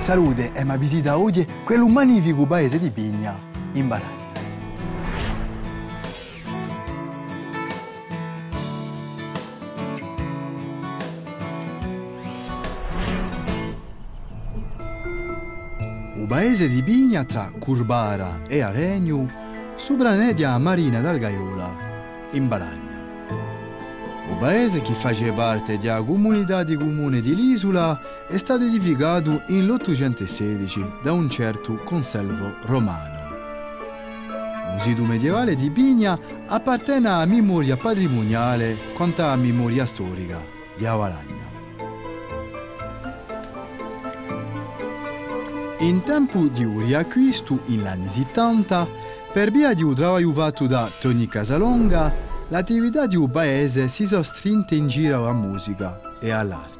Salute e ma visita oggi quello magnifico paese di Pigna, in Baragna. Il paese di Pigna tra Curbara e Aregno sopranedia Marina dal Gaiola, in Baragna. Paese che faceva parte della comunità di comune di l'isola è stato edificato nell'816 da un certo conselvo romano. Il sito medievale di Pigna appartiene alla memoria patrimoniale quanto alla memoria storica di Avalagna. In tempo di un riacquisto in anni 70, per via di un lavoro fatto da Tony Casalonga, l'attività di un paese si sostrinta in giro alla musica e all'arte.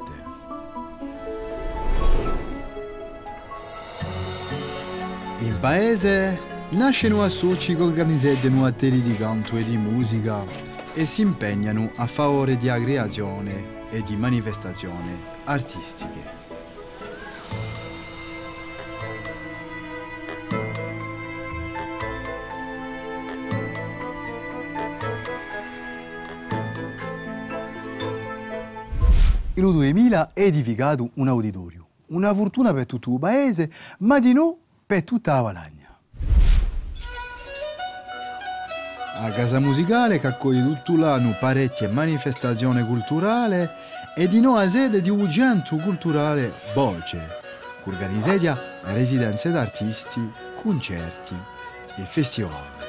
In paese nascono associ che organizzano attività di canto e di musica e si impegnano a favore di creazione e di manifestazioni artistiche. Il 2000 è edificato un auditorio, una fortuna per tutto il paese, ma di no per tutta la Valagna. La casa musicale che accoglie tutto l'anno parecchie manifestazioni culturali e di a sede di un centro culturale Bolce, che organizza residenze d'artisti, concerti e festival.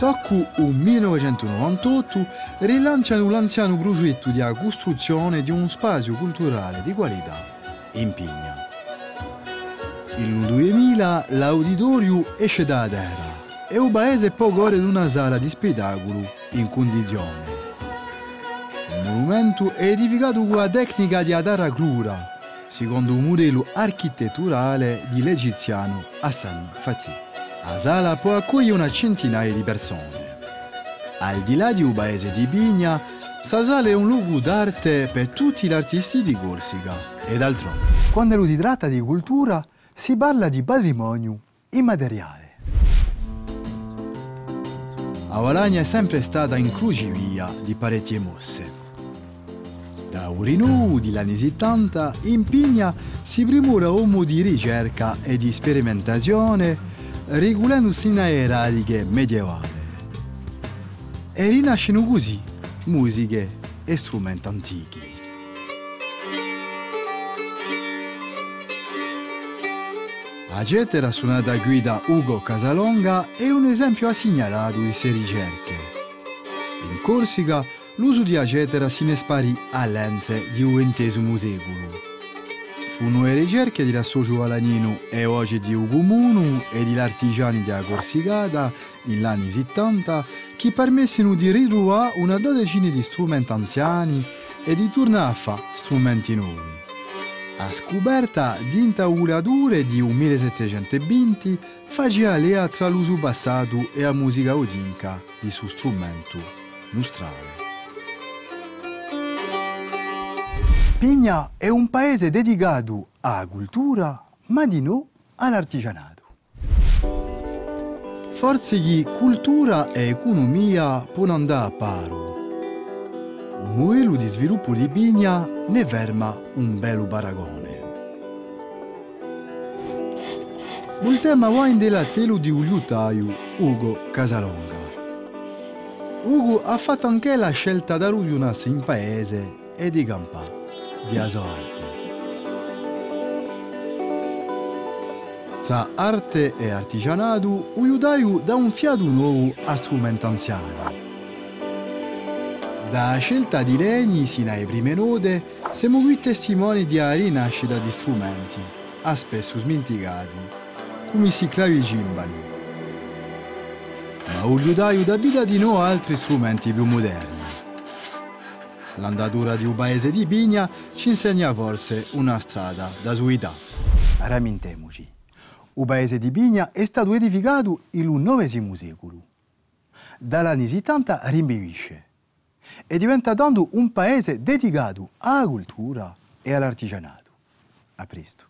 Tocco un 1998 rilanciano l'anziano progetto di costruzione di un spazio culturale di qualità in Pigna. Il 2000 l'auditorium esce da terra e il paese può godere di una sala di spettacolo in condizione. Il monumento è edificato con la tecnica di terra crura, secondo un modello architetturale di l'egiziano Hassan Fatih. La sala può accogliere una centinaia di persone. Al di là di un paese di Pigna, la sala è un luogo d'arte per tutti gli artisti di Corsica e d'altronde. Quando si tratta di cultura, si parla di patrimonio immateriale. La Valagna è sempre stata in crocevia di parecchie mosse. Da Urinù, degli anni 70, in Pigna si primura uomo di ricerca e di sperimentazione regolando sino erariche medievali. E rinascono così musiche e strumenti antichi. La getera suonata qui da Ugo Casalonga è un esempio assegnalato di queste ricerche. In Corsica l'uso di acetera si ne sparì all'ente di XX secolo le ricerche dell'associo Valanino e oggi di Ugumunu e degli artigiani della Corsicata negli anni 70 che permessero di ritrovare una dodicina di strumenti anziani e di tornare a fare strumenti nuovi. La scoperta di intaulature di un 1720 faceva lea tra l'uso passato e la musica odinca di suo strumento nostrale. Pigna è un paese dedicato alla cultura, ma di no all'artigianato. Forse che cultura e economia possono andare a paro. Un modello di sviluppo di Pigna ne ferma un bello paragone. Il tema in della telo di un Ugo Casalonga. Ugo ha fatto anche la scelta di rudionarsi in paese e di campare di arte. Tra arte e artigianato, un aiutaio dà un fiato nuovo a strumenti anziani. Da scelta di legni sino alle prime note, siamo qui testimoni di una rinascita di strumenti, a spesso smenticati, come si clavi cimbali. Ma un liutaio da vita di no altri strumenti più moderni. L'andatura di un paese di Pigna ci insegna forse una strada da suità. Ramintemoci. Il paese di Pigna è stato edificato nel IX secolo. Dall'anni 70 rimbivisce. e diventando un paese dedicato alla cultura e all'artigianato. A presto.